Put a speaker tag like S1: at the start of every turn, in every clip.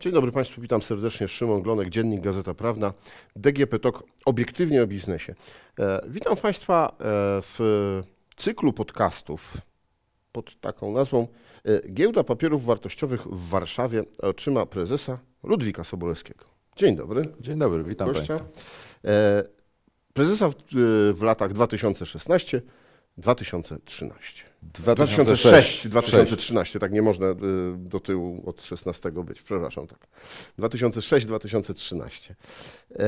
S1: Dzień dobry Państwu, witam serdecznie. Szymon Glonek, Dziennik Gazeta Prawna, DGP TOK, obiektywnie o biznesie. E, witam Państwa e, w cyklu podcastów pod taką nazwą e, Giełda Papierów Wartościowych w Warszawie oczyma prezesa Ludwika Sobolewskiego. Dzień dobry.
S2: Dzień dobry, witam
S1: gościa.
S2: Państwa.
S1: E, prezesa w, w latach 2016 2013. 2006, 2013, tak nie można y, do tyłu od 16 być, przepraszam, tak. 2006, 2013. E,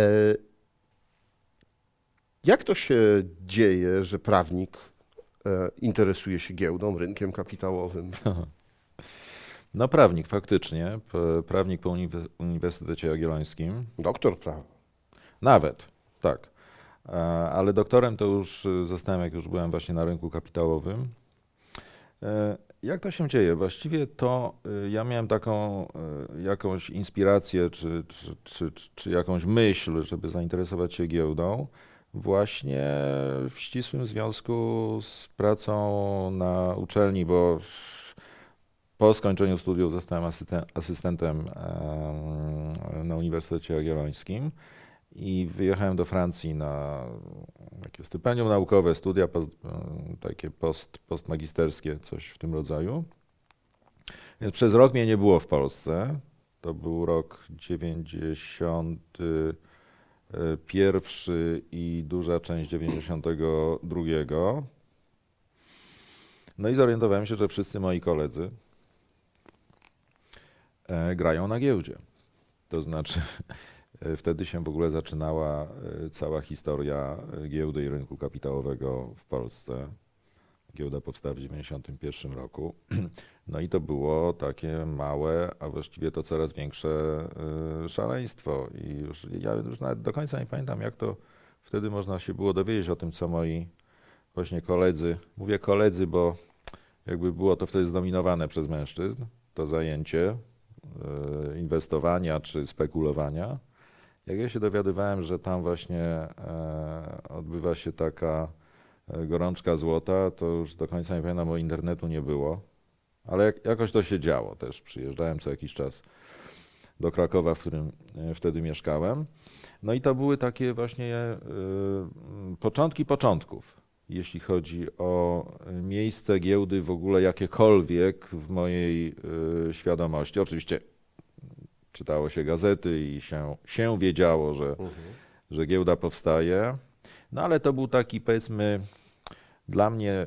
S1: jak to się dzieje, że prawnik e, interesuje się giełdą, rynkiem kapitałowym?
S2: No prawnik, faktycznie. Prawnik po Uniwersytecie Jagiellońskim.
S1: Doktor prawa.
S2: Nawet, tak. E, ale doktorem to już zostałem, jak już byłem właśnie na rynku kapitałowym. E, jak to się dzieje? Właściwie to e, ja miałem taką jakąś inspirację, czy, czy, czy, czy jakąś myśl, żeby zainteresować się giełdą, właśnie w ścisłym związku z pracą na uczelni, bo po skończeniu studiów zostałem asystentem na Uniwersytecie Jagiellońskim i wyjechałem do Francji na takie stypendium naukowe, studia post, takie post, postmagisterskie, coś w tym rodzaju. Więc przez rok mnie nie było w Polsce. To był rok 91 i duża część 92. No i zorientowałem się, że wszyscy moi koledzy e, grają na giełdzie. To znaczy, E, wtedy się w ogóle zaczynała e, cała historia e, giełdy i rynku kapitałowego w Polsce. Giełda powstała w 1991 roku. No i to było takie małe, a właściwie to coraz większe szaleństwo. I już, ja już nawet do końca nie pamiętam, jak to wtedy można się było dowiedzieć o tym, co moi właśnie koledzy, mówię koledzy, bo jakby było to wtedy zdominowane przez mężczyzn, to zajęcie inwestowania czy spekulowania. Jak ja się dowiadywałem, że tam właśnie e, odbywa się taka e, gorączka złota, to już do końca nie pamiętam, bo internetu nie było. Ale jak, jakoś to się działo też. Przyjeżdżałem co jakiś czas do Krakowa, w którym e, wtedy mieszkałem. No i to były takie właśnie początki początków, jeśli chodzi o miejsce giełdy w ogóle jakiekolwiek w mojej świadomości. Oczywiście czytało się gazety i się, się wiedziało, że, mhm. że giełda powstaje. No ale to był taki, powiedzmy, dla mnie e,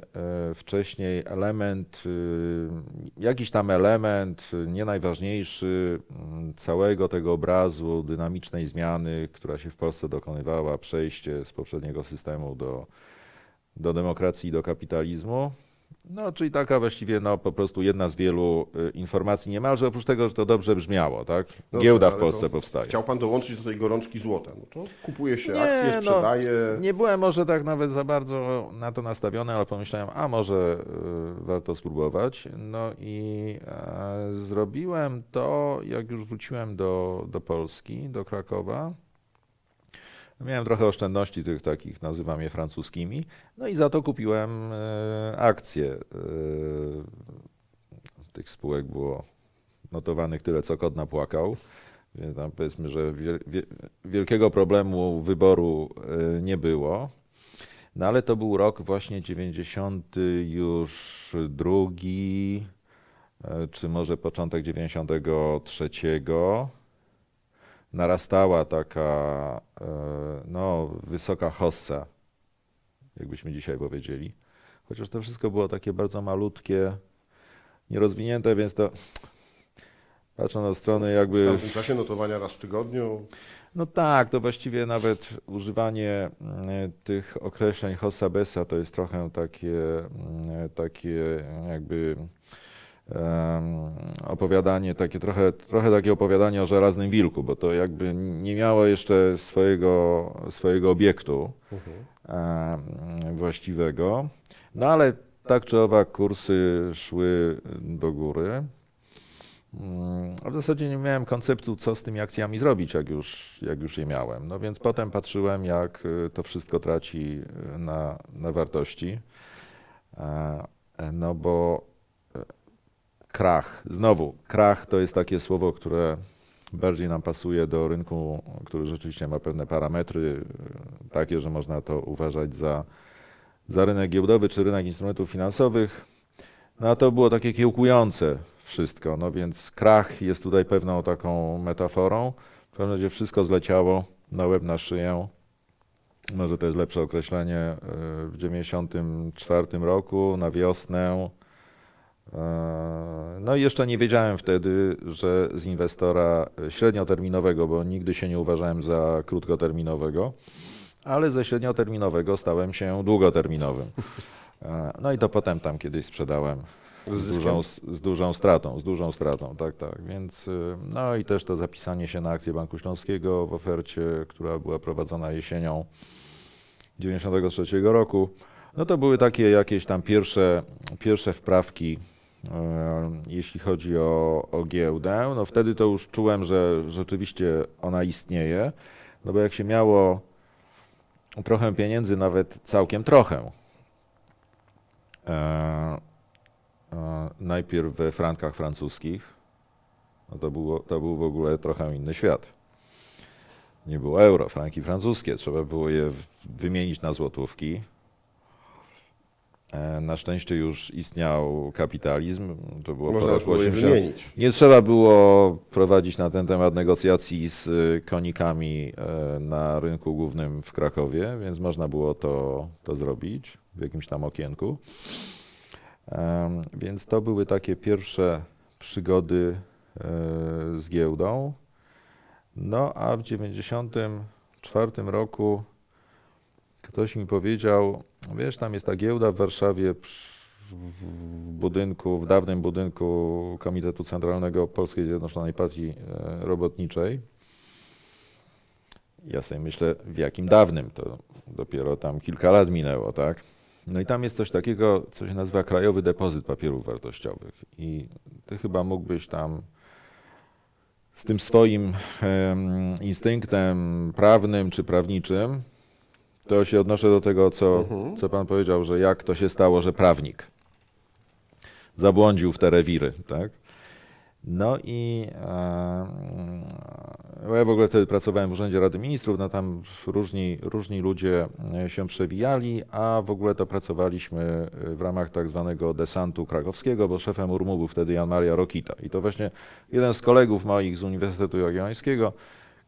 S2: wcześniej element, y, jakiś tam element, nie najważniejszy mm, całego tego obrazu dynamicznej zmiany, która się w Polsce dokonywała, przejście z poprzedniego systemu do, do demokracji i do kapitalizmu. No, czyli taka właściwie no, po prostu jedna z wielu y, informacji, niemalże oprócz tego, że to dobrze brzmiało, tak? Dobrze, Giełda w Polsce powstaje.
S1: Chciał pan dołączyć do tej gorączki złota. No to kupuje się nie, akcje, no, sprzedaje.
S2: No, nie byłem może tak nawet za bardzo na to nastawiony, ale pomyślałem, a może y, warto spróbować. No i e, zrobiłem to, jak już wróciłem do, do Polski, do Krakowa. Miałem trochę oszczędności tych takich, nazywam je francuskimi, no i za to kupiłem e, akcje. E, tych spółek było notowanych tyle, co kot napłakał. Więc tam powiedzmy, że wielkiego problemu wyboru e, nie było. No ale to był rok właśnie 90 już drugi, czy może początek 93 narastała taka e, no, wysoka hossa, jakbyśmy dzisiaj powiedzieli. Chociaż to wszystko było takie bardzo malutkie, nierozwinięte, więc to patrząc na strony jakby...
S1: W tamtym czasie notowania raz w tygodniu?
S2: No tak, to właściwie nawet używanie mm, tych określeń hossa bessa to jest trochę takie, mm, takie jakby opowiadanie, takie trochę, trochę takie opowiadanie o żelaznym wilku, bo to jakby nie miało jeszcze swojego, swojego obiektu mhm. właściwego. No ale tak czy owak kursy szły do góry. Mm, a w zasadzie nie miałem konceptu, co z tymi akcjami zrobić, jak już, jak już je miałem. No więc potem patrzyłem, jak y, to wszystko traci y, na, na wartości. No bo krach. Znowu, krach to jest takie słowo, które bardziej nam pasuje do rynku, który rzeczywiście ma pewne parametry takie, że można to uważać za, za rynek giełdowy czy rynek instrumentów finansowych. No a to było takie kiełkujące wszystko, no więc krach jest tutaj pewną taką metaforą. W każdym razie wszystko zleciało na łeb, na szyję. Może to jest lepsze określenie. e, W 1994 roku, na wiosnę. E, No i jeszcze nie wiedziałem wtedy, że z inwestora średnioterminowego, bo nigdy się nie uważałem za krótkoterminowego, ale ze średnioterminowego stałem się długoterminowym. E, No i to potem tam kiedyś sprzedałem
S1: Z
S2: dużą, z dużą stratą, z dużą stratą, tak, tak. Więc y, no i też to zapisanie się na akcję Banku Śląskiego w ofercie, która była prowadzona jesienią 93 roku. No to były takie jakieś tam pierwsze, pierwsze wprawki, jeśli chodzi o, o giełdę. No wtedy to już czułem, że rzeczywiście ona istnieje, no bo jak się miało trochę pieniędzy, nawet całkiem trochę, e, e, najpierw we frankach francuskich, no to, było, to był w ogóle trochę inny świat. Nie było euro, franki francuskie, trzeba było je wymienić na złotówki. E, Na szczęście już istniał kapitalizm, to było
S1: Można
S2: po roku
S1: było je
S2: 80.
S1: wymienić.
S2: Nie trzeba było prowadzić na ten temat negocjacji z y, konikami e, na rynku głównym w Krakowie, więc można było to, to zrobić w jakimś tam okienku. Więc to były takie pierwsze przygody e, z giełdą. No a w 1994 roku ktoś mi powiedział, wiesz, tam jest ta giełda w Warszawie w budynku, w dawnym budynku Komitetu Centralnego Polskiej Zjednoczonej Partii e, Robotniczej. Ja sobie myślę, w jakim dawnym, to dopiero tam kilka lat minęło, tak? No i tam jest coś takiego, co się nazywa Krajowy Depozyt Papierów Wartościowych. I ty chyba mógłbyś tam z tym swoim em, instynktem prawnym czy prawniczym, to się odnoszę do tego, co,
S1: Mhm.
S2: co pan powiedział, że jak to się stało, że prawnik zabłądził w te rewiry, tak? No i e, ja w ogóle wtedy pracowałem w Urzędzie Rady Ministrów, no tam różni, różni ludzie e, się przewijali, a w ogóle to pracowaliśmy e, w ramach tak zwanego desantu krakowskiego, bo szefem URMU był wtedy Jan Maria Rokita. I to właśnie jeden z kolegów moich z Uniwersytetu Jagiellońskiego,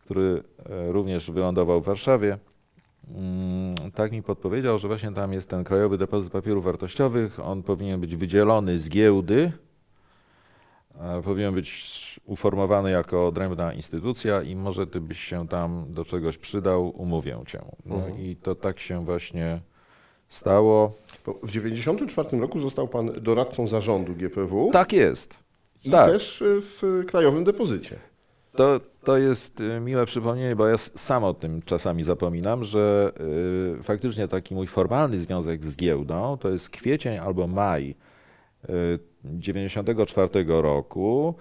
S2: który e, również wylądował w Warszawie, tak mi podpowiedział, że właśnie tam jest ten Krajowy Depozyt Papierów Wartościowych. On powinien być wydzielony z giełdy, powinien być uformowany jako odrębna instytucja i może ty byś się tam do czegoś przydał, umówię cię. No
S1: Mhm.
S2: i to tak się właśnie stało.
S1: Bo W 1994 roku został pan doradcą zarządu GPW
S2: Tak jest.
S1: i
S2: tak.
S1: też y, w Krajowym Depozycie.
S2: To, to jest y, miłe przypomnienie, bo ja sam o tym czasami zapominam, że y, faktycznie taki mój formalny związek z giełdą to jest kwiecień albo maj y, 94 roku,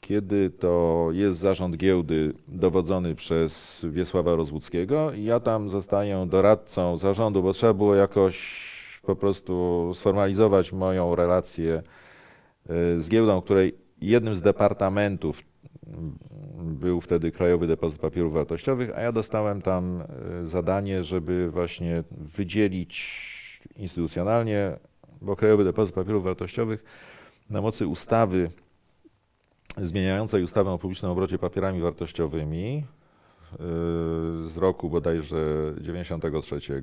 S2: kiedy to jest zarząd giełdy dowodzony przez Wiesława Rozłuckiego i ja tam zostaję doradcą zarządu, bo trzeba było jakoś po prostu sformalizować moją relację y, z giełdą, której jednym z departamentów był wtedy Krajowy Depozyt Papierów Wartościowych, a ja dostałem tam e, zadanie, żeby właśnie wydzielić instytucjonalnie, bo Krajowy Depozyt Papierów Wartościowych na mocy ustawy zmieniającej ustawę o publicznym obrocie papierami wartościowymi e, z roku bodajże 93 e,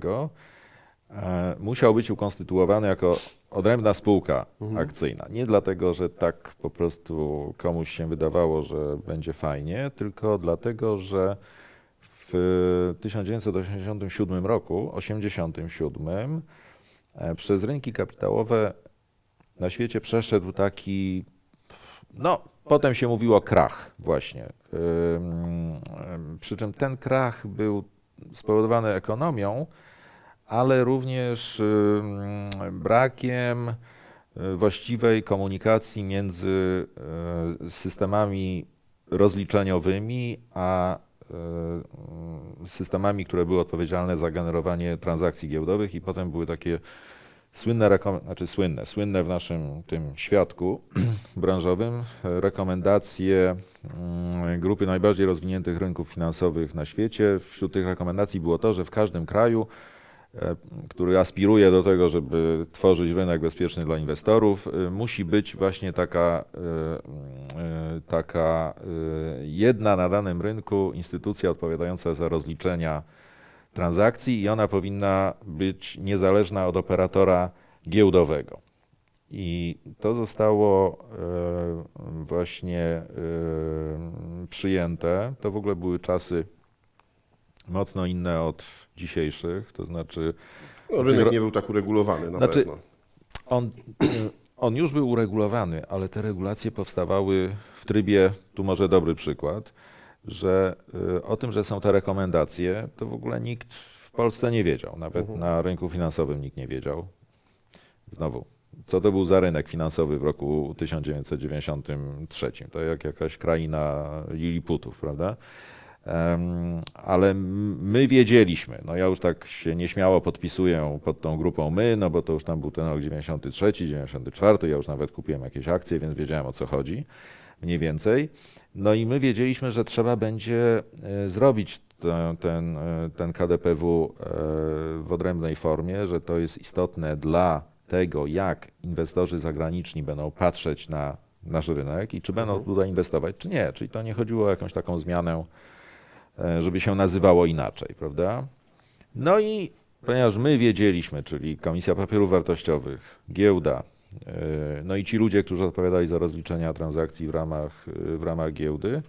S2: musiał być ukonstytuowany jako odrębna spółka akcyjna. Nie dlatego, że tak po prostu komuś się wydawało, że będzie fajnie, tylko dlatego, że w 1987 roku, 87, e, przez rynki kapitałowe na świecie przeszedł taki, no, potem się mówiło krach właśnie. Przy czym ten krach był spowodowany ekonomią, ale również ym, brakiem y, właściwej komunikacji między y, systemami rozliczeniowymi a y, y, systemami, które były odpowiedzialne za generowanie transakcji giełdowych i potem były takie słynne, znaczy słynne, słynne w naszym tym świadku branżowym rekomendacje mm, grupy najbardziej rozwiniętych rynków finansowych na świecie. Wśród tych rekomendacji było to, że w każdym kraju, który aspiruje do tego, żeby tworzyć rynek bezpieczny dla inwestorów, e, musi być właśnie taka, e, e, taka e, jedna na danym rynku instytucja odpowiadająca za rozliczenia transakcji i ona powinna być niezależna od operatora giełdowego. I to zostało e, właśnie e, przyjęte. To w ogóle były czasy mocno inne od dzisiejszych, to znaczy
S1: No, rynek nie był tak uregulowany na
S2: Znaczy,
S1: pewno.
S2: on, on już był uregulowany, ale te regulacje powstawały w trybie, tu może dobry przykład, że y, o tym, że są te rekomendacje, to w ogóle nikt w Polsce nie wiedział. Nawet na rynku finansowym nikt nie wiedział. Znowu, co to był za rynek finansowy w roku 1993? To jak jakaś kraina Liliputów, prawda? Ale my wiedzieliśmy, no ja już tak się nieśmiało podpisuję pod tą grupą my, no bo to już tam był ten rok 93, 94, ja już nawet kupiłem jakieś akcje, więc wiedziałem o co chodzi, mniej więcej. No i my wiedzieliśmy, że trzeba będzie e, zrobić te- ten, e, ten KDPW e, w odrębnej formie, że to jest istotne dla tego, jak inwestorzy zagraniczni będą patrzeć na nasz rynek i czy będą tutaj inwestować, czy nie. Czyli to nie chodziło o jakąś taką zmianę żeby się nazywało inaczej, prawda? No i ponieważ my wiedzieliśmy, czyli Komisja Papierów Wartościowych, giełda, e, no i ci ludzie, którzy odpowiadali za rozliczenia transakcji w ramach, e, w ramach giełdy,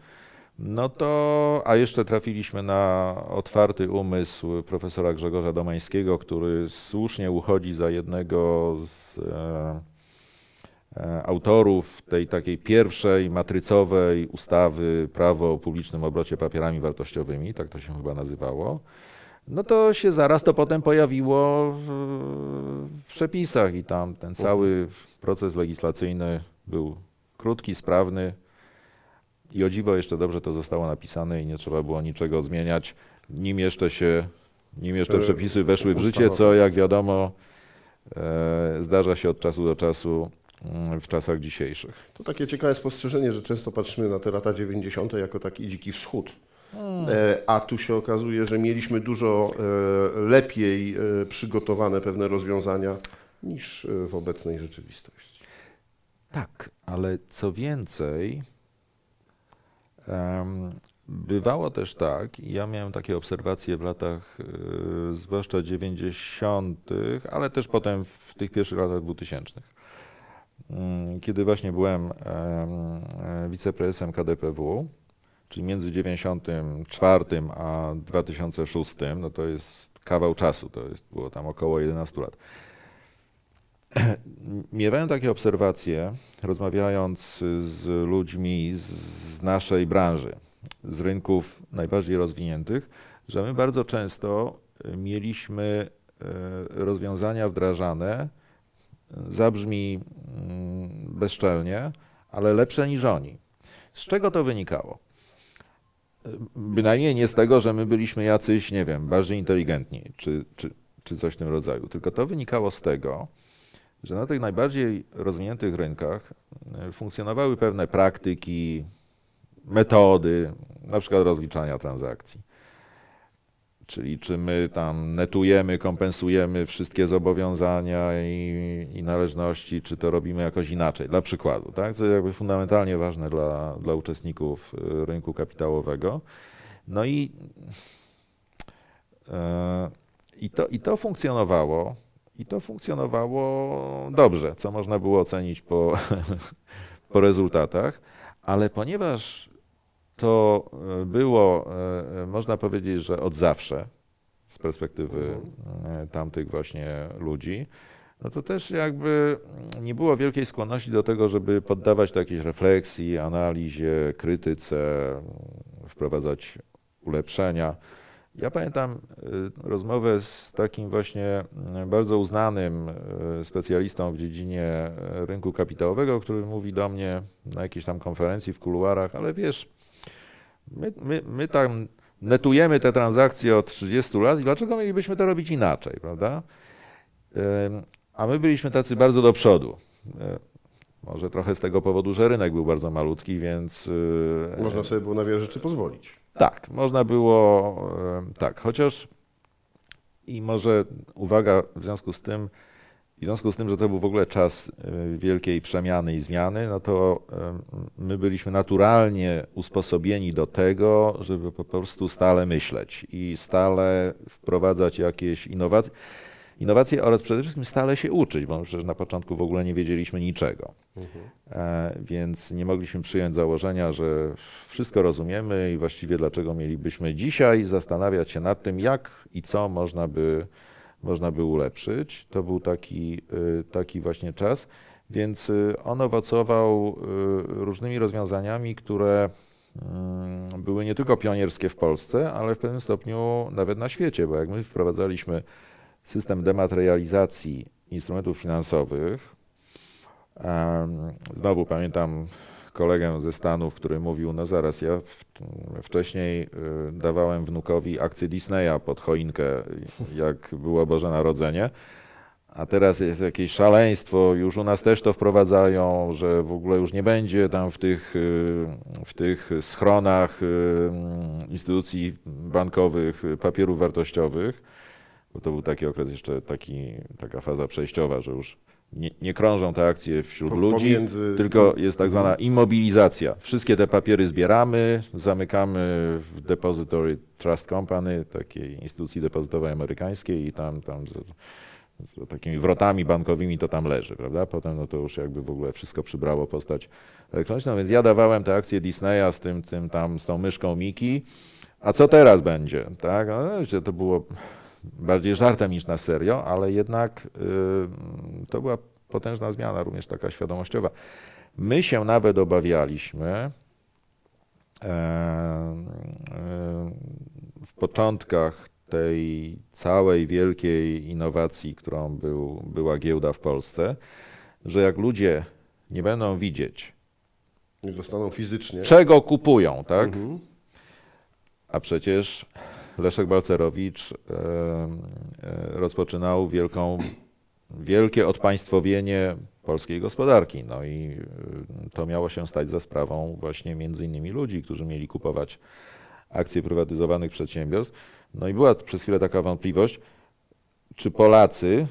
S2: no to, a jeszcze trafiliśmy na otwarty umysł profesora Grzegorza Domańskiego, który słusznie uchodzi za jednego z e, e, autorów tej takiej pierwszej matrycowej ustawy Prawo o publicznym obrocie papierami wartościowymi, tak to się chyba nazywało, no to się zaraz to potem pojawiło w, w przepisach i tam ten cały proces legislacyjny był krótki, sprawny i o dziwo jeszcze dobrze to zostało napisane i nie trzeba było niczego zmieniać, nim jeszcze się, nim jeszcze
S1: E,
S2: przepisy weszły w życie, co jak wiadomo e, zdarza się od czasu do czasu w czasach dzisiejszych.
S1: To takie ciekawe spostrzeżenie, że często patrzymy na te lata 90. jako taki dziki wschód. E, A tu się okazuje, że mieliśmy dużo e, lepiej e, przygotowane pewne rozwiązania niż w obecnej rzeczywistości.
S2: Tak, ale co więcej, bywało też tak, i ja miałem takie obserwacje w latach, zwłaszcza 90., ale też potem w tych pierwszych latach 2000. Mm, Kiedy właśnie byłem em, wiceprezesem KDPW, czyli między 94 a 2006, no to jest kawał czasu, to jest, było tam około 11 lat. Miewałem takie obserwacje, rozmawiając z ludźmi z, naszej branży, z rynków najbardziej rozwiniętych, że my bardzo często mieliśmy e, rozwiązania wdrażane, zabrzmi mm, bezczelnie, ale lepsze niż oni. Z czego to wynikało? Bynajmniej nie z tego, że my byliśmy jacyś, nie wiem, bardziej inteligentni, czy, czy, czy coś w tym rodzaju, tylko to wynikało z tego, że na tych najbardziej rozwiniętych rynkach e, funkcjonowały pewne praktyki, metody, na przykład rozliczania transakcji. Czyli czy my tam netujemy, kompensujemy wszystkie zobowiązania i, i należności, czy to robimy jakoś inaczej, dla przykładu, tak? co jest jakby fundamentalnie ważne dla, dla uczestników e, rynku kapitałowego. No i, e, i, to, i to funkcjonowało, i to funkcjonowało dobrze, co można było ocenić po, po rezultatach, ale ponieważ to e, było, e, e, można powiedzieć, że od zawsze, z perspektywy tamtych właśnie ludzi, no to też jakby nie było wielkiej skłonności do tego, żeby poddawać to jakiejś refleksji, analizie, krytyce, wprowadzać ulepszenia. Ja pamiętam rozmowę z takim właśnie bardzo uznanym specjalistą w dziedzinie rynku kapitałowego, który mówi do mnie na jakiejś tam konferencji w kuluarach, ale wiesz, my, my, my tam netujemy te transakcje od 30 lat i dlaczego mielibyśmy to robić inaczej, prawda? A my byliśmy tacy bardzo do przodu. E, Może trochę z tego powodu, że rynek był bardzo malutki, więc e,
S1: Można sobie było na wiele rzeczy pozwolić.
S2: tak, można było e, tak, chociaż i może uwaga w związku z tym, w związku z tym, że to był w ogóle czas e, wielkiej przemiany i zmiany, no to e, my byliśmy naturalnie usposobieni do tego, żeby po prostu stale myśleć i stale wprowadzać jakieś innowacje, innowacje oraz przede wszystkim stale się uczyć, bo przecież na początku w ogóle nie wiedzieliśmy niczego. E, Więc nie mogliśmy przyjąć założenia, że wszystko rozumiemy i właściwie dlaczego mielibyśmy dzisiaj zastanawiać się nad tym, jak i co można by, można by ulepszyć. To był taki, y, taki właśnie czas, więc y, on owocował y, różnymi rozwiązaniami, które mm, były nie tylko pionierskie w Polsce, ale w pewnym stopniu nawet na świecie, bo jak my wprowadzaliśmy system dematerializacji instrumentów finansowych, Znowu pamiętam kolegę ze Stanów, który mówił, no zaraz, ja wcześniej y, dawałem wnukowi akcję Disneya pod choinkę, jak było Boże Narodzenie, a teraz jest jakieś szaleństwo, już u nas też to wprowadzają, że w ogóle już nie będzie tam w tych, y, w tych schronach y, instytucji bankowych papierów wartościowych, bo to był taki okres jeszcze, taki, taka faza przejściowa, że już nie, nie krążą te akcje wśród
S1: Po-
S2: ludzi,
S1: pomiędzy-
S2: tylko jest tak zwana immobilizacja. Wszystkie te papiery zbieramy, zamykamy w Depository Trust Company, takiej instytucji depozytowej amerykańskiej i tam, tam z, z takimi wrotami bankowymi to tam leży, prawda? Potem no to już jakby w ogóle wszystko przybrało postać elektroniczną, więc ja dawałem te akcje Disneya z tym, tym tam, z tą myszką Miki, a co teraz będzie, tak? No, to było bardziej żartem niż na serio, ale jednak y, to była potężna zmiana, również taka świadomościowa. My się nawet obawialiśmy e, e, w początkach tej całej wielkiej innowacji, którą był, była giełda w Polsce, że jak ludzie nie będą widzieć,
S1: Nie dostaną fizycznie.
S2: czego kupują, tak?
S1: Mhm.
S2: A przecież Leszek Balcerowicz e, e, rozpoczynał wielką, wielkie odpaństwowienie polskiej gospodarki. No i e, to miało się stać za sprawą właśnie między innymi ludzi, którzy mieli kupować akcje prywatyzowanych przedsiębiorstw. No i była przez chwilę taka wątpliwość, czy Polacy,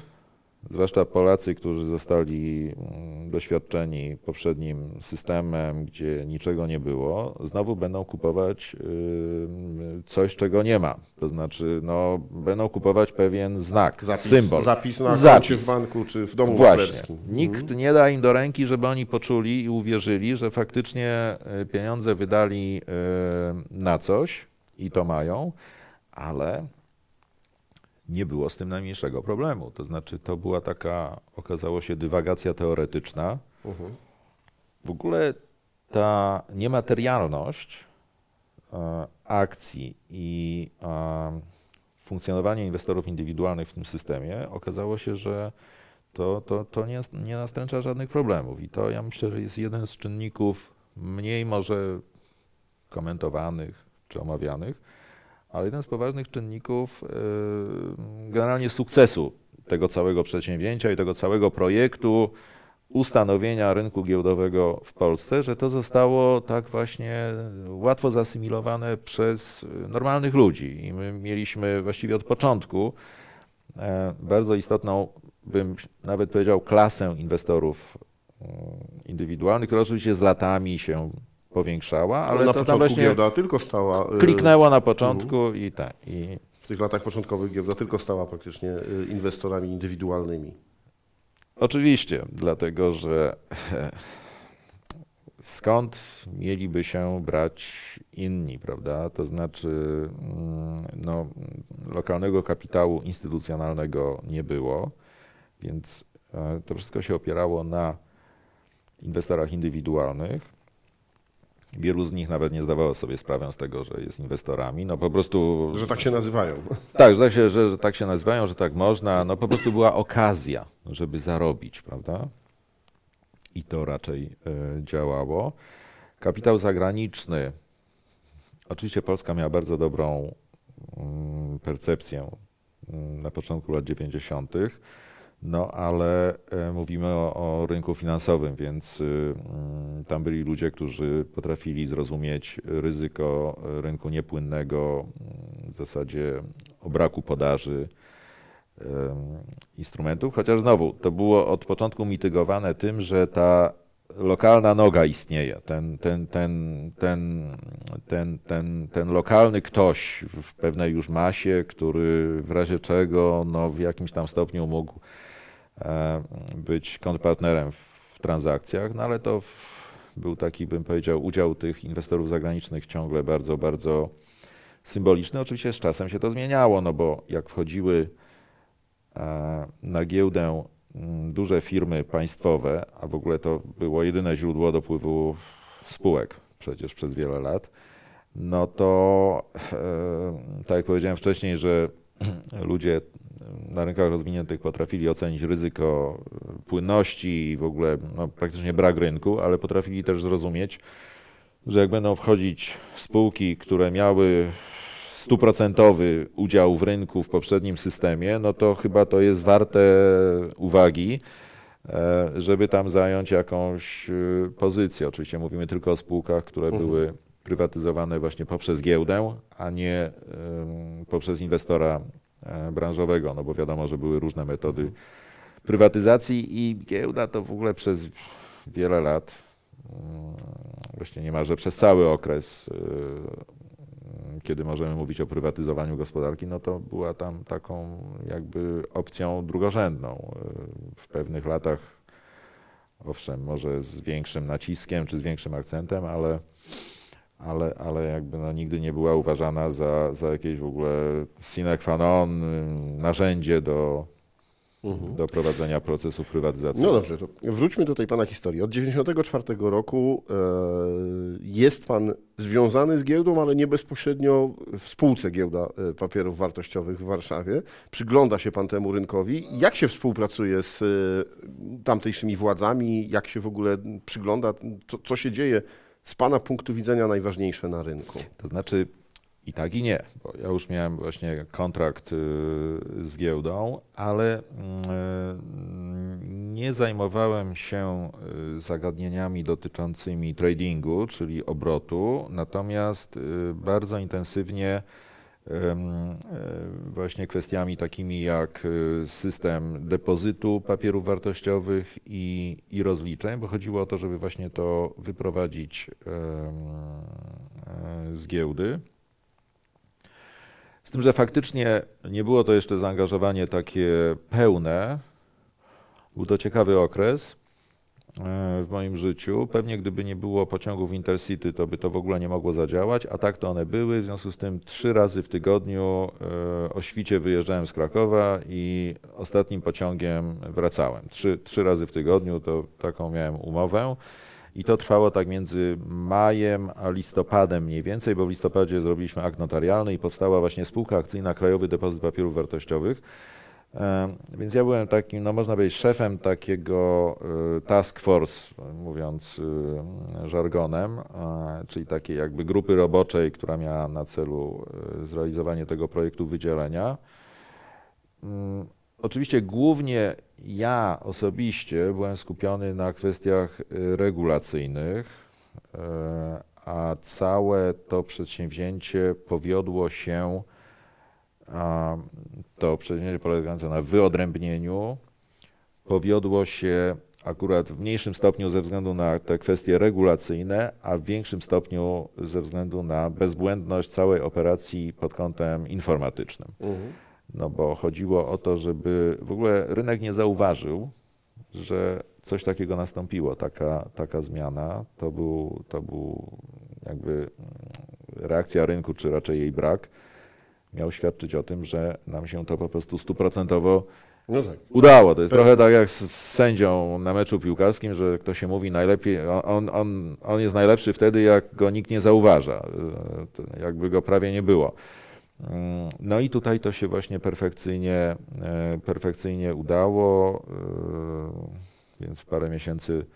S2: zwłaszcza Polacy, którzy zostali mm, doświadczeni poprzednim systemem, gdzie niczego nie było, znowu będą kupować y, coś, czego nie ma. To znaczy, no, będą kupować pewien znak,
S1: Zapis,
S2: symbol.
S1: zapis na
S2: Zapis.
S1: w banku czy w domu
S2: Właśnie.
S1: maklerskim.
S2: Nikt nie da im do ręki, żeby oni poczuli i uwierzyli, że faktycznie y, pieniądze wydali y, na coś i to mają, ale nie było z tym najmniejszego problemu. To znaczy, to była taka, okazało się, dywagacja teoretyczna.
S1: Mhm.
S2: W ogóle ta niematerialność e, akcji i e, funkcjonowanie inwestorów indywidualnych w tym systemie okazało się, że to, to, to nie, nie nastręcza żadnych problemów. I to ja myślę, że jest jeden z czynników mniej może komentowanych czy omawianych, ale jeden z poważnych czynników e, generalnie sukcesu tego całego przedsięwzięcia i tego całego projektu ustanowienia rynku giełdowego w Polsce, że to zostało tak właśnie łatwo zasymilowane przez normalnych ludzi. I my mieliśmy właściwie od początku e, bardzo istotną, bym nawet powiedział, klasę inwestorów mm, indywidualnych, która oczywiście z latami się powiększała, ale
S1: na początku
S2: właśnie
S1: giełda tylko stała. y,
S2: kliknęło na początku i tak. I
S1: W tych latach początkowych giełda tylko stała praktycznie y, inwestorami indywidualnymi.
S2: Oczywiście, dlatego że skąd mieliby się brać inni, prawda? To znaczy, mm, no, lokalnego kapitału instytucjonalnego nie było, więc e, to wszystko się opierało na inwestorach indywidualnych. Wielu z nich nawet nie zdawało sobie sprawę z tego, że jest inwestorami. No po prostu.
S1: Że tak się nazywają.
S2: Tak, że, tak się, że, że tak się nazywają, że tak można. No po prostu była okazja, żeby zarobić, prawda? I to raczej e, działało. Kapitał zagraniczny. Oczywiście Polska miała bardzo dobrą mm, percepcję mm, na początku lat 90. No ale e, mówimy o, o rynku finansowym, więc y, mm, tam byli ludzie, którzy potrafili zrozumieć ryzyko rynku niepłynnego, mm, w zasadzie o braku podaży instrumentów, chociaż znowu to było od początku mitygowane tym, że ta lokalna noga istnieje. Ten, ten, ten, ten, ten, ten, ten lokalny ktoś w pewnej już masie, który w razie czego no, w jakimś tam stopniu mógł e, być kontrpartnerem w transakcjach, no ale to był taki, bym powiedział, udział tych inwestorów zagranicznych ciągle bardzo, bardzo symboliczny. Oczywiście z czasem się to zmieniało, no bo jak wchodziły e, na giełdę mm, duże firmy państwowe, a w ogóle to było jedyne źródło dopływu spółek przecież przez wiele lat, no to e, tak jak powiedziałem wcześniej, że ludzie na rynkach rozwiniętych potrafili ocenić ryzyko płynności i w ogóle no, praktycznie brak rynku, ale potrafili też zrozumieć, że jak będą wchodzić spółki, które miały stuprocentowy udział w rynku w poprzednim systemie, no to chyba to jest warte uwagi, e, żeby tam zająć jakąś e, pozycję. Oczywiście mówimy tylko o spółkach, które
S1: Mhm.
S2: były prywatyzowane właśnie poprzez giełdę, a nie poprzez inwestora branżowego, no bo wiadomo, że były różne metody prywatyzacji i giełda to w ogóle przez wiele lat, mm, właśnie niemalże przez cały okres, y, kiedy możemy mówić o prywatyzowaniu gospodarki, no to była tam taką jakby opcją drugorzędną. Y, W pewnych latach, owszem, może z większym naciskiem czy z większym akcentem, ale, ale, ale jakby no nigdy nie była uważana za, za jakieś w ogóle sine qua non, y, narzędzie do,
S1: Mhm.
S2: do prowadzenia procesów prywatyzacji.
S1: No dobrze, to wróćmy do tej Pana historii. Od 1994 roku e, jest Pan związany z giełdą, ale nie bezpośrednio w spółce Giełda e, Papierów Wartościowych w Warszawie. Przygląda się Pan temu rynkowi. Jak się współpracuje z e, tamtejszymi władzami? Jak się w ogóle przygląda? Co, co się dzieje z Pana punktu widzenia najważniejsze na rynku?
S2: To znaczy i tak i nie, bo ja już miałem właśnie kontrakt y, z giełdą, ale mm, nie zajmowałem się y, zagadnieniami dotyczącymi tradingu, czyli obrotu, natomiast y, bardzo intensywnie właśnie kwestiami takimi jak y, system depozytu papierów wartościowych i, i rozliczeń, bo chodziło o to, żeby właśnie to wyprowadzić e, z giełdy. Z tym, że faktycznie nie było to jeszcze zaangażowanie takie pełne. Był to ciekawy okres e, w moim życiu. Pewnie gdyby nie było pociągów Intercity, to by to w ogóle nie mogło zadziałać, a tak to one były. W związku z tym trzy razy w tygodniu e, o świcie wyjeżdżałem z Krakowa i ostatnim pociągiem wracałem. Trzy, trzy razy w tygodniu to taką miałem umowę. I to trwało tak między majem a listopadem mniej więcej, bo w listopadzie zrobiliśmy akt notarialny i powstała właśnie spółka akcyjna Krajowy Depozyt Papierów Wartościowych. E, Więc ja byłem takim, no można powiedzieć, szefem takiego e, task force, mówiąc e, żargonem, czyli takiej jakby grupy roboczej, która miała na celu zrealizowanie tego projektu wydzielenia. Mm, Oczywiście głównie ja osobiście byłem skupiony na kwestiach regulacyjnych, a całe to przedsięwzięcie powiodło się, a, to przedsięwzięcie polegające na wyodrębnieniu, powiodło się akurat w mniejszym stopniu ze względu na te kwestie regulacyjne, a w większym stopniu ze względu na bezbłędność całej operacji pod kątem informatycznym. No bo chodziło o to, żeby w ogóle rynek nie zauważył, że coś takiego nastąpiło, taka, taka zmiana. To był, to był jakby reakcja rynku, czy raczej jej brak, miał świadczyć o tym, że nam się to po prostu stuprocentowo
S1: No tak.
S2: udało. To jest
S1: Tak.
S2: trochę tak jak z, sędzią na meczu piłkarskim, że kto się mówi najlepiej, on, on, on jest najlepszy wtedy, jak go nikt nie zauważa. Y, Jakby go prawie nie było. Mm, No i tutaj to się właśnie perfekcyjnie, e, perfekcyjnie udało, y, więc w parę miesięcy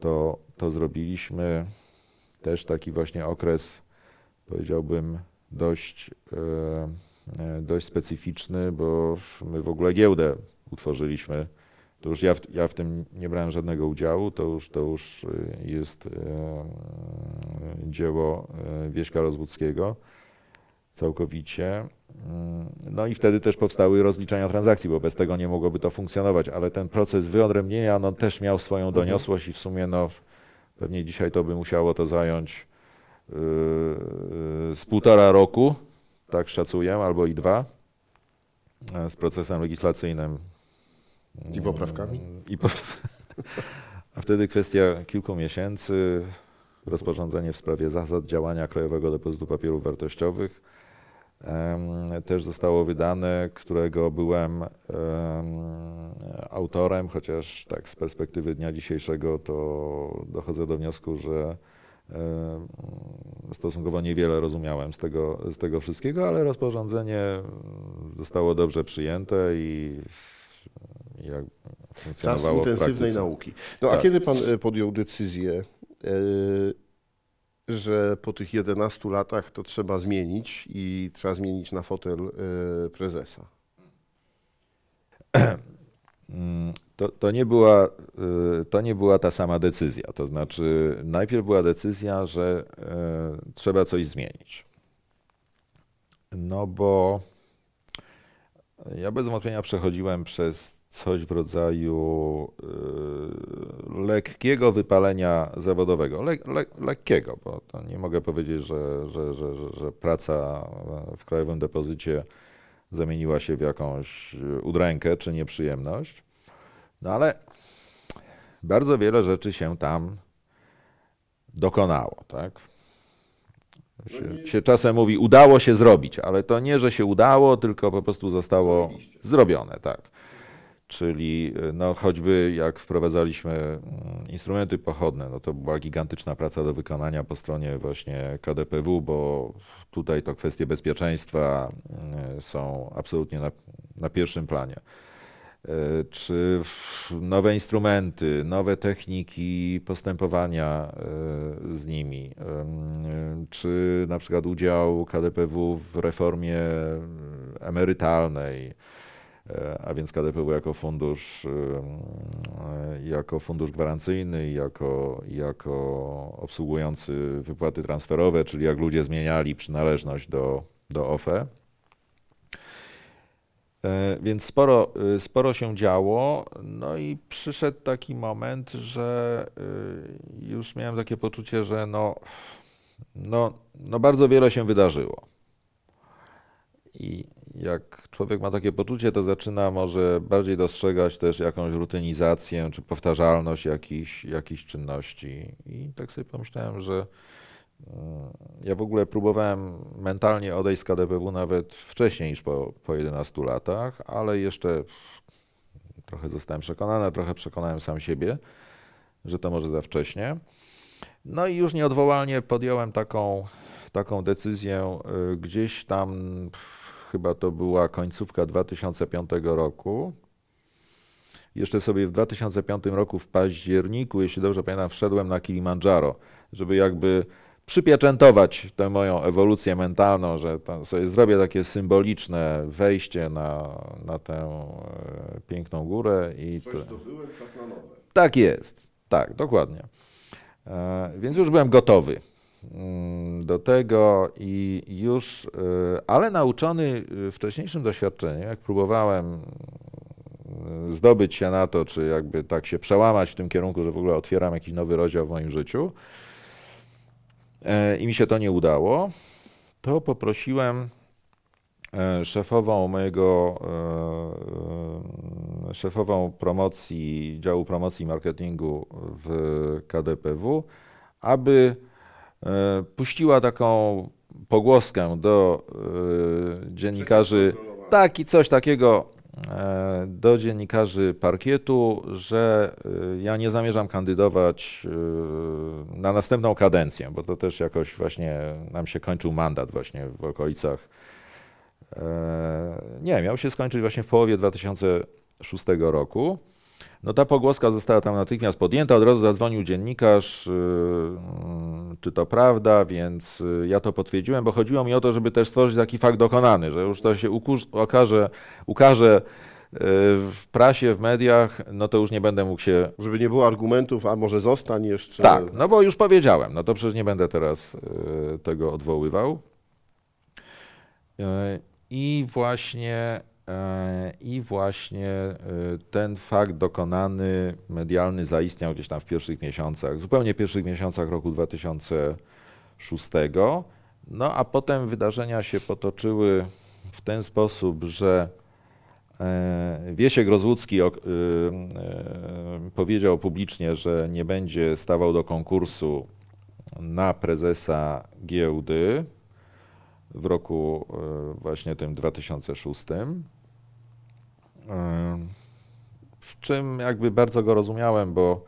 S2: to, to zrobiliśmy. Też taki właśnie okres, powiedziałbym, dość, e, e, dość specyficzny, bo my w ogóle giełdę utworzyliśmy. To już ja w, ja w tym nie brałem żadnego udziału, to już, to już jest dzieło Wieśka Rozwódzkiego całkowicie. Mm, no i wtedy też powstały rozliczenia transakcji, bo bez tego nie mogłoby to funkcjonować, ale ten proces wyodrębnienia no, też miał swoją
S1: Mhm.
S2: doniosłość i w sumie no, pewnie dzisiaj to by musiało to zająć z półtora roku, tak szacuję, albo i dwa, e, z procesem legislacyjnym.
S1: I poprawkami?
S2: I popraw- A wtedy kwestia kilku miesięcy, rozporządzenie w sprawie zasad działania Krajowego Depozytu Papierów Wartościowych też zostało wydane, którego byłem em, autorem, chociaż tak z perspektywy dnia dzisiejszego to dochodzę do wniosku, że stosunkowo niewiele rozumiałem z tego, z tego wszystkiego, ale rozporządzenie zostało dobrze przyjęte i jak
S1: Czas
S2: funkcjonowało w
S1: intensywnej
S2: praktyce.
S1: nauki. No a
S2: Tak.
S1: kiedy pan e, podjął decyzję, e, że po tych 11 latach to trzeba zmienić i trzeba zmienić na fotel e, prezesa?
S2: To, to, nie była, y, to nie była ta sama decyzja. To znaczy, najpierw była decyzja, że y, trzeba coś zmienić. No bo ja bez wątpienia przechodziłem przez coś w rodzaju y, lekkiego wypalenia zawodowego. Le, le, lekkiego, bo nie mogę powiedzieć, że, że, że, że, praca w Krajowym Depozycie zamieniła się w jakąś udrękę czy nieprzyjemność. No ale bardzo wiele rzeczy się tam dokonało, tak? Się, się czasem mówi, udało się zrobić, ale to nie, że się udało, tylko po prostu zostało zrobione, tak. Czyli y, no, choćby jak wprowadzaliśmy mm, instrumenty pochodne, no to była gigantyczna praca do wykonania po stronie właśnie KDPW, bo tutaj to kwestie bezpieczeństwa y, są absolutnie na, na pierwszym planie. Y, Czy nowe instrumenty, nowe techniki postępowania y, z nimi, ym, czy na przykład udział KDPW w reformie emerytalnej, E, a więc KDPW jako fundusz, e, jako fundusz gwarancyjny, jako, jako obsługujący wypłaty transferowe, czyli jak ludzie zmieniali przynależność do, do OFE. E, Więc sporo, y, sporo się działo, no i przyszedł taki moment, że y, już miałem takie poczucie, że no, no, no bardzo wiele się wydarzyło. I jak człowiek ma takie poczucie, to zaczyna może bardziej dostrzegać też jakąś rutynizację czy powtarzalność jakichś, jakichś czynności. I tak sobie pomyślałem, że ja w ogóle próbowałem mentalnie odejść z KDPW nawet wcześniej niż po, po 11 latach, ale jeszcze trochę zostałem przekonany, trochę przekonałem sam siebie, że to może za wcześnie. No i już nieodwołalnie podjąłem taką, taką decyzję y, gdzieś tam, chyba to była końcówka 2005 roku. Jeszcze sobie w 2005 roku w październiku, jeśli dobrze pamiętam, wszedłem na Kilimandżaro, żeby jakby przypieczętować tę moją ewolucję mentalną, że sobie zrobię takie symboliczne wejście na, na tę e, piękną górę i to,
S1: zdobyłem, czas na nowe.
S2: tak jest, tak, dokładnie. E, Więc już byłem gotowy mm, do tego i już, e, ale nauczony wcześniejszym doświadczeniem, jak próbowałem zdobyć się na to, czy jakby tak się przełamać w tym kierunku, że w ogóle otwieram jakiś nowy rozdział w moim życiu i mi się to nie udało, to poprosiłem e, szefową mojego, e, e, szefową promocji, działu promocji i marketingu w KDPW, aby e, puściła taką pogłoskę do e, dziennikarzy, taki coś takiego. e, do dziennikarzy parkietu, że e, ja nie zamierzam kandydować e, na następną kadencję, bo to też jakoś właśnie nam się kończył mandat właśnie w okolicach E, Nie, miał się skończyć właśnie w połowie 2006 roku. No ta pogłoska została tam natychmiast podjęta, od razu zadzwonił dziennikarz, yy, mm, czy to prawda, więc y, ja to potwierdziłem, bo chodziło mi o to, żeby też stworzyć taki fakt dokonany, że już to się ukuż, okaże, ukaże w prasie, w mediach, no to już nie będę mógł się
S1: Żeby nie było argumentów, a może zostań jeszcze.
S2: tak, no bo już powiedziałem, no to przecież nie będę teraz tego odwoływał. I właśnie, i właśnie e, ten fakt dokonany, medialny zaistniał gdzieś tam w pierwszych miesiącach, zupełnie pierwszych miesiącach roku 2006. No a potem wydarzenia się potoczyły w ten sposób, że E, Wiesiek Rozłucki powiedział publicznie, że nie będzie stawał do konkursu na prezesa giełdy w roku właśnie tym 2006. W czym jakby bardzo go rozumiałem, bo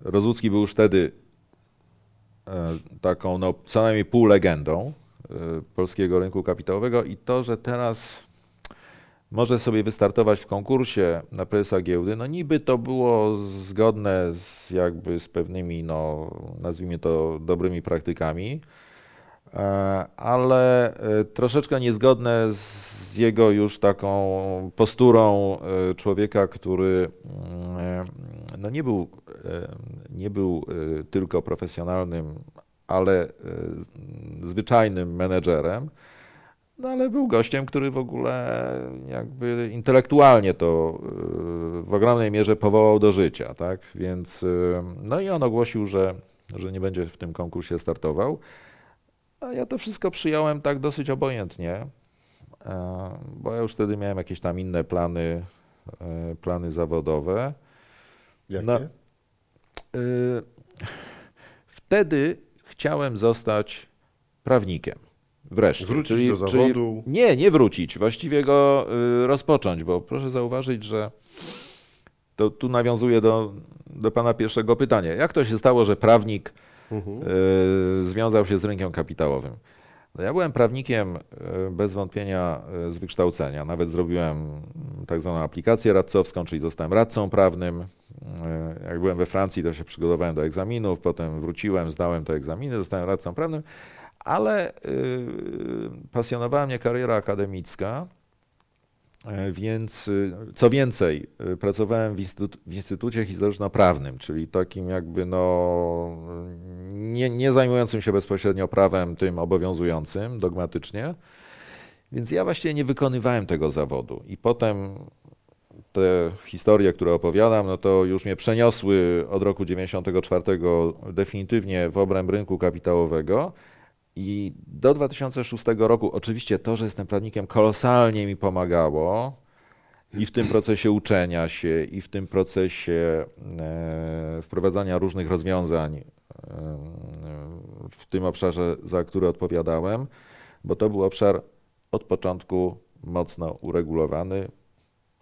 S2: Rozłucki był już wtedy e, taką no, co najmniej pół legendą y, polskiego rynku kapitałowego i to, że teraz może sobie wystartować w konkursie na prezesa giełdy, no niby to było zgodne z jakby z pewnymi, no nazwijmy to dobrymi praktykami, e, ale e, troszeczkę niezgodne z jego już taką posturą e, człowieka, który mm, no nie był, e, nie był e, tylko profesjonalnym, ale e, zwyczajnym menedżerem, no ale był gościem, który w ogóle jakby intelektualnie to w ogromnej mierze powołał do życia, tak? Więc no i on ogłosił, że, że nie będzie w tym konkursie startował. A ja to wszystko przyjąłem tak dosyć obojętnie, e, bo ja już wtedy miałem jakieś tam inne plany, e, plany zawodowe.
S1: Jakie?
S2: no. Y, Wtedy chciałem zostać prawnikiem. Wreszcie.
S1: Wrócić do zawodu.
S2: nie, nie wrócić, właściwie go y, rozpocząć, bo proszę zauważyć, że to tu nawiązuję do, do pana pierwszego pytania. Jak to się stało, że prawnik
S1: Mhm.
S2: y, związał się z rynkiem kapitałowym? No ja byłem prawnikiem y, bez wątpienia y, z wykształcenia. Nawet zrobiłem mm, tak zwaną aplikację radcowską, czyli zostałem radcą prawnym. Jak byłem we Francji, to się przygotowałem do egzaminów, potem wróciłem, zdałem te egzaminy, zostałem radcą prawnym, ale pasjonowała mnie kariera akademicka. E, Więc y, co więcej, y, pracowałem w, instytut, w Instytucie Historyczno-Prawnym, czyli takim jakby no nie, nie zajmującym się bezpośrednio prawem tym obowiązującym dogmatycznie. Więc ja właściwie nie wykonywałem tego zawodu. I potem te historie, które opowiadam, no to już mnie przeniosły od roku 94 definitywnie w obręb rynku kapitałowego. I do 2006 roku oczywiście to, że jestem prawnikiem, kolosalnie mi pomagało i w tym procesie uczenia się, i w tym procesie e, wprowadzania różnych rozwiązań e, w tym obszarze, za który odpowiadałem, bo to był obszar od początku mocno uregulowany,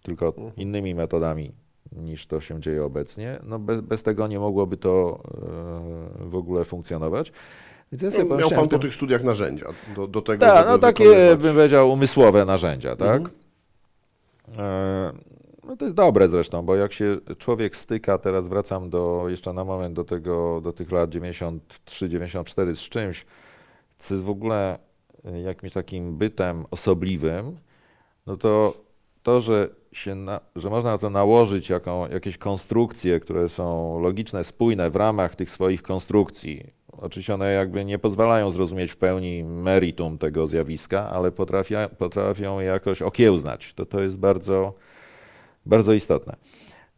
S2: tylko innymi metodami niż to się dzieje obecnie. No bez, bez tego nie mogłoby to e, w ogóle funkcjonować. Ja sobie
S1: No, miał pan po tych studiach narzędzia do, do tego, żeby
S2: no takie
S1: wykonywać.
S2: bym powiedział umysłowe narzędzia, tak?
S1: Mhm.
S2: E, No to jest dobre zresztą, bo jak się człowiek styka, teraz wracam do, jeszcze na moment do tego, do tych lat 93-94 z czymś, co jest w ogóle e, jakimś takim bytem osobliwym, no to to, że, się na, że można na to nałożyć jaką, jakieś konstrukcje, które są logiczne, spójne w ramach tych swoich konstrukcji. Oczywiście one jakby nie pozwalają zrozumieć w pełni meritum tego zjawiska, ale potrafią je jakoś okiełznać. To, to jest bardzo, bardzo istotne.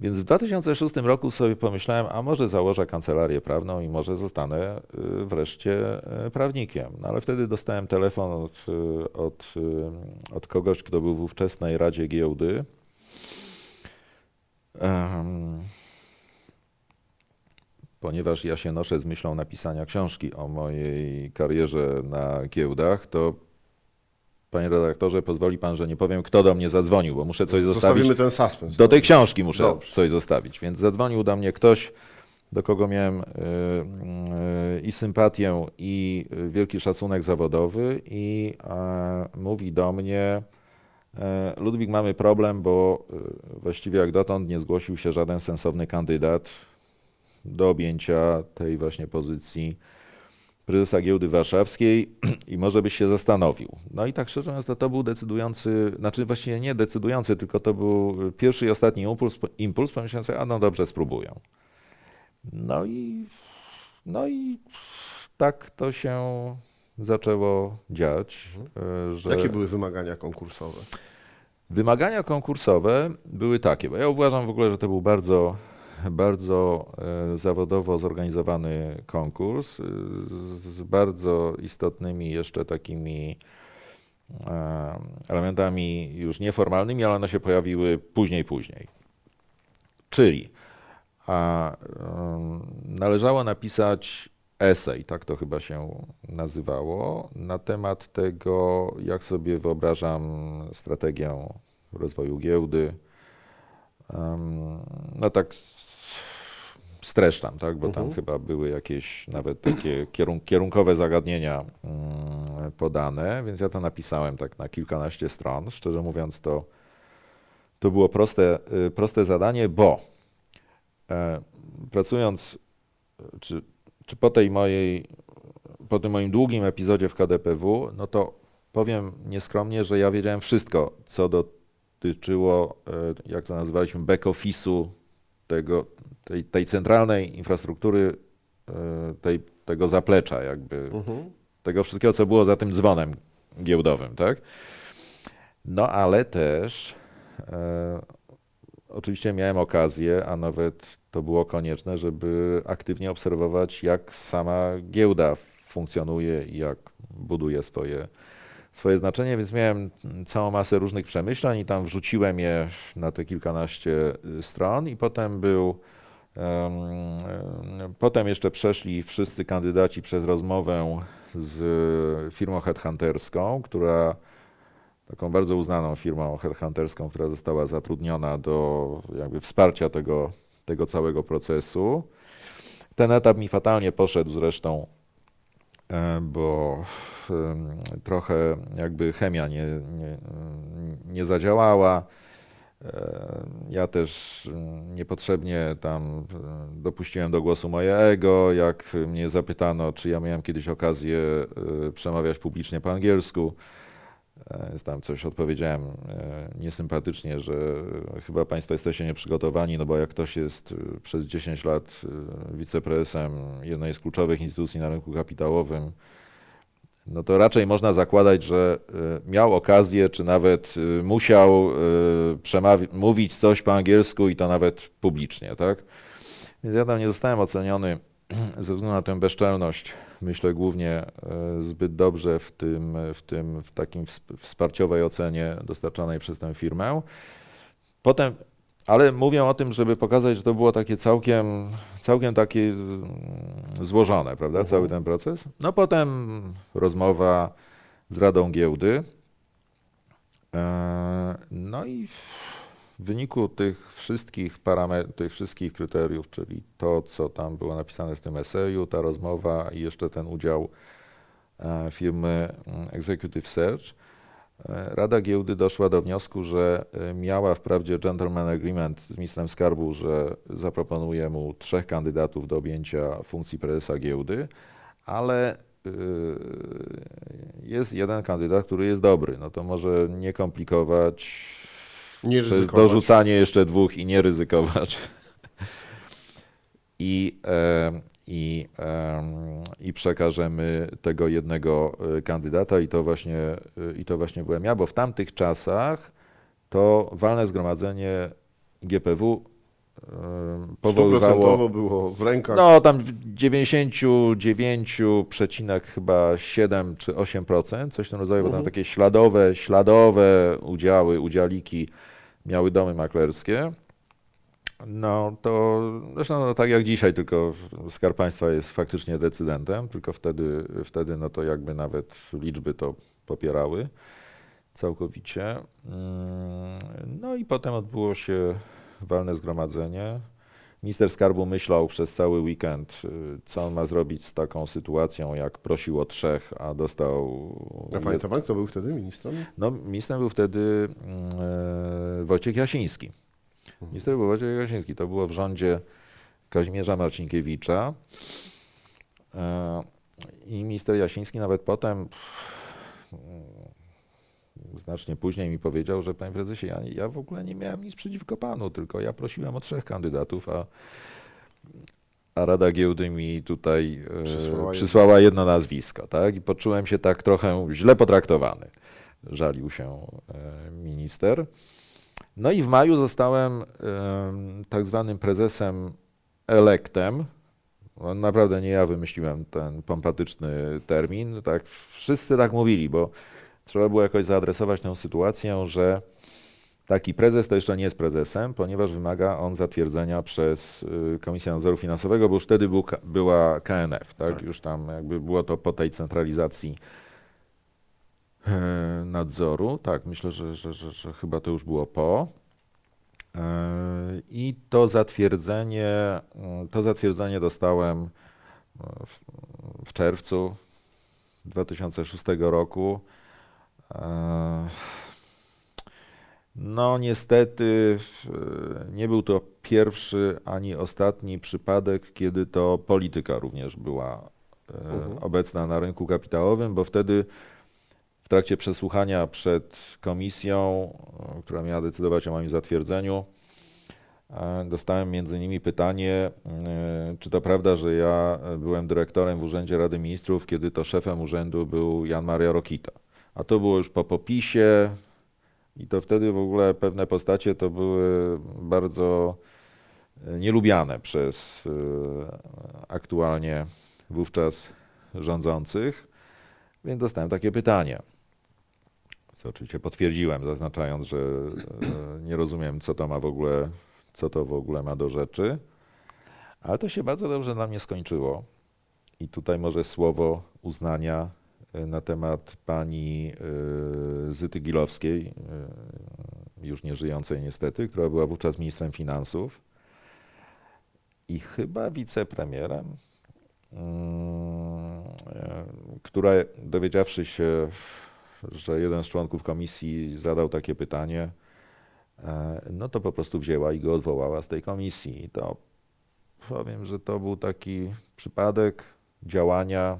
S2: Więc w 2006 roku sobie pomyślałem, a może założę kancelarię prawną i może zostanę y, wreszcie y, prawnikiem. No ale wtedy dostałem telefon od, y, od, od kogoś, kto był w ówczesnej Radzie Giełdy. Em, Ponieważ ja się noszę z myślą napisania książki o mojej karierze na giełdach, to panie redaktorze, pozwoli pan, że nie powiem, kto do mnie zadzwonił, bo muszę coś zostawić.
S1: Zostawimy ten suspens.
S2: Do tej książki muszę
S1: Dobrze.
S2: coś zostawić. Więc zadzwonił do mnie ktoś, do kogo miałem y, y, i sympatię, i wielki szacunek zawodowy, i e, mówi do mnie: e, Ludwik, mamy problem, bo właściwie jak dotąd nie zgłosił się żaden sensowny kandydat do objęcia tej właśnie pozycji prezesa giełdy warszawskiej i może byś się zastanowił. No i tak szczerze mówiąc, to, to był decydujący, znaczy właściwie nie decydujący, tylko to był pierwszy i ostatni impuls, impuls pomyślałem sobie, a no dobrze, spróbuję. No i, no i tak to się zaczęło dziać. E, Że...
S1: Jakie były wymagania konkursowe?
S2: Wymagania konkursowe były takie, bo ja uważam w ogóle, że to był bardzo, bardzo e, zawodowo zorganizowany konkurs e, z bardzo istotnymi jeszcze takimi e, elementami już nieformalnymi, ale one się pojawiły później, później. Czyli a, należało napisać esej, tak to chyba się nazywało, na temat tego, jak sobie wyobrażam strategię rozwoju giełdy. No tak streszczam, tak, bo tam
S1: Mhm.
S2: chyba były jakieś nawet takie kierun kierunkowe zagadnienia mm, podane, więc ja to napisałem tak na kilkanaście stron. Szczerze mówiąc, to, to było proste, y, proste zadanie, bo e, pracując, czy, czy po tej mojej, po tym moim długim epizodzie w KDPW, no to powiem nieskromnie, że ja wiedziałem wszystko, co dotyczyło, e, jak to nazywaliśmy, back-office'u tego, tej, tej centralnej infrastruktury, e, tej, tego zaplecza jakby,
S1: Mhm.
S2: tego wszystkiego, co było za tym dzwonem giełdowym, tak? No ale też e, oczywiście miałem okazję, a nawet to było konieczne, żeby aktywnie obserwować, jak sama giełda funkcjonuje i jak buduje swoje, swoje znaczenie, więc miałem całą masę różnych przemyśleń i tam wrzuciłem je na te kilkanaście y, stron i potem był Potem jeszcze przeszli wszyscy kandydaci przez rozmowę z firmą headhunterską, która taką bardzo uznaną firmą headhunterską, która została zatrudniona do jakby wsparcia tego, tego całego procesu. Ten etap mi fatalnie poszedł zresztą, e, bo trochę jakby chemia nie, nie, nie zadziałała. E, Ja też mm, niepotrzebnie tam e, dopuściłem do głosu moje ego, jak mnie zapytano, czy ja miałem kiedyś okazję e, przemawiać publicznie po angielsku. E, tam coś odpowiedziałem e, niesympatycznie, że chyba Państwo jesteście nieprzygotowani, no bo jak ktoś jest e, przez 10 lat e, wiceprezesem jednej z kluczowych instytucji na rynku kapitałowym, no to raczej można zakładać, że e, miał okazję, czy nawet e, musiał przemawi- mówić coś po angielsku i to nawet publicznie, tak? Więc ja tam nie zostałem oceniony ze względu na tę bezczelność, myślę głównie zbyt dobrze w tym, w tym, w takim wsp- wsparciowej ocenie dostarczanej przez tę firmę. Potem, ale mówię o tym, żeby pokazać, że to było takie całkiem, całkiem takie mm, złożone, prawda,
S1: Mhm.
S2: cały ten proces. No potem rozmowa z Radą Giełdy. E, No i w wyniku tych wszystkich parametrów, tych wszystkich kryteriów, czyli to, co tam było napisane w tym eseju, ta rozmowa i jeszcze ten udział e, firmy mm, Executive Search, Rada Giełdy doszła do wniosku, że e, miała wprawdzie gentleman agreement z ministrem skarbu, że zaproponuje mu trzech kandydatów do objęcia funkcji prezesa giełdy, ale y, jest jeden kandydat, który jest dobry. No to może nie komplikować
S1: Nie
S2: dorzucanie jeszcze dwóch i nie ryzykować. I, e, i, I przekażemy tego jednego e, kandydata, i to, właśnie, e, i to właśnie byłem ja, bo w tamtych czasach to walne zgromadzenie GPW powoływało.
S1: Było w rękach.
S2: No, tam w 99, przecinek chyba 7 czy 8%, coś w tym rodzaju, bo tam
S1: Mhm.
S2: takie śladowe, śladowe udziały, udzialiki miały domy maklerskie. No to zresztą no, tak jak dzisiaj, tylko Skarb Państwa jest faktycznie decydentem, tylko wtedy, wtedy no to jakby nawet liczby to popierały całkowicie. Mm, No i potem odbyło się walne zgromadzenie. Minister Skarbu myślał przez cały weekend, y, co on ma zrobić z taką sytuacją, jak prosił o trzech, a dostał.
S1: A pamięta pan, kto był wtedy ministrem?
S2: No, ministrem był wtedy mm, e, Wojciech Jasiński. Minister był Wojciech Jasiński. To było w rządzie Kazimierza Marcinkiewicza. E, I minister Jasiński nawet potem znacznie później mi powiedział, że panie prezesie, ja, ja w ogóle nie miałem nic przeciwko panu, tylko ja prosiłem o trzech kandydatów, a, a Rada Giełdy mi tutaj e,
S1: Przysłała
S2: przysłała, jedno nazwisko, tak? I poczułem się tak trochę źle potraktowany. Żalił się e, minister. No i w maju zostałem tak zwanym prezesem elektem. No, Naprawdę nie ja wymyśliłem ten pompatyczny termin. Tak, wszyscy tak mówili, bo trzeba było jakoś zaadresować tę sytuację, że taki prezes to jeszcze nie jest prezesem, ponieważ wymaga on zatwierdzenia przez y, Komisję Nadzoru Finansowego, bo już wtedy był, była KNF, tak?
S1: Tak.
S2: Już tam jakby było to po tej centralizacji nadzoru. Tak, myślę, że, że, że, że chyba to już było po. E, I to zatwierdzenie, mm, to zatwierdzenie dostałem e, w, w czerwcu 2006 roku. E, No, niestety e, nie był to pierwszy ani ostatni przypadek, kiedy to polityka również była e,
S1: Mhm.
S2: obecna na rynku kapitałowym, bo wtedy trakcie przesłuchania przed komisją, która miała decydować o moim zatwierdzeniu, e, dostałem między innymi pytanie, e, czy to prawda, że ja byłem dyrektorem w Urzędzie Rady Ministrów, kiedy to szefem urzędu był Jan Maria Rokita. A to było już po popisie i to wtedy w ogóle pewne postacie to były bardzo e, nielubiane przez aktualnie wówczas rządzących, więc dostałem takie pytanie. Co oczywiście potwierdziłem, zaznaczając, że e, nie rozumiem, co to ma w ogóle, co to w ogóle ma do rzeczy. Ale to się bardzo dobrze dla mnie skończyło. I tutaj może słowo uznania e, na temat pani e, Zyty Gilowskiej, już nie żyjącej niestety, która była wówczas ministrem finansów i chyba wicepremierem, mm, która dowiedziawszy się, że jeden z członków komisji zadał takie pytanie, e, no to po prostu wzięła i go odwołała z tej komisji. I to powiem, że to był taki przypadek działania,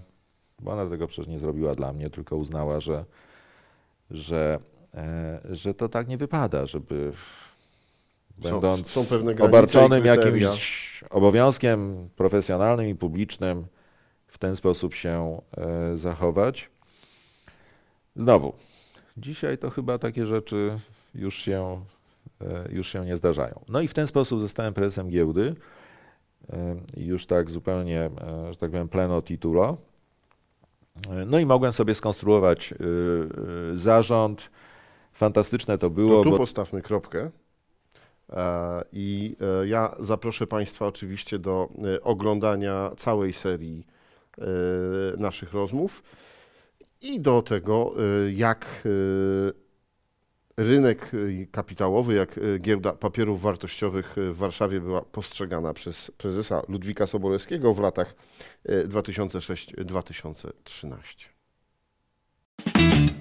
S2: bo ona tego przecież nie zrobiła dla mnie, tylko uznała, że, że, e, że to tak nie wypada, żeby
S1: Są,
S2: będąc
S1: są granice
S2: obarczonym jakimś obowiązkiem profesjonalnym i publicznym w ten sposób się e, zachować. Znowu, dzisiaj to chyba takie rzeczy już się, e, już się nie zdarzają. No i w ten sposób zostałem prezesem giełdy. e, Już tak zupełnie, e, że tak powiem, pleno titulo. No i mogłem sobie skonstruować zarząd. Fantastyczne to było.
S1: To tu
S2: bo-
S1: postawmy kropkę. I ja zaproszę Państwa oczywiście do oglądania całej serii naszych rozmów i do tego, e, jak e, rynek e, kapitałowy, jak giełda papierów wartościowych w Warszawie była postrzegana przez prezesa Ludwika Sobolewskiego w latach e, 2006-2013.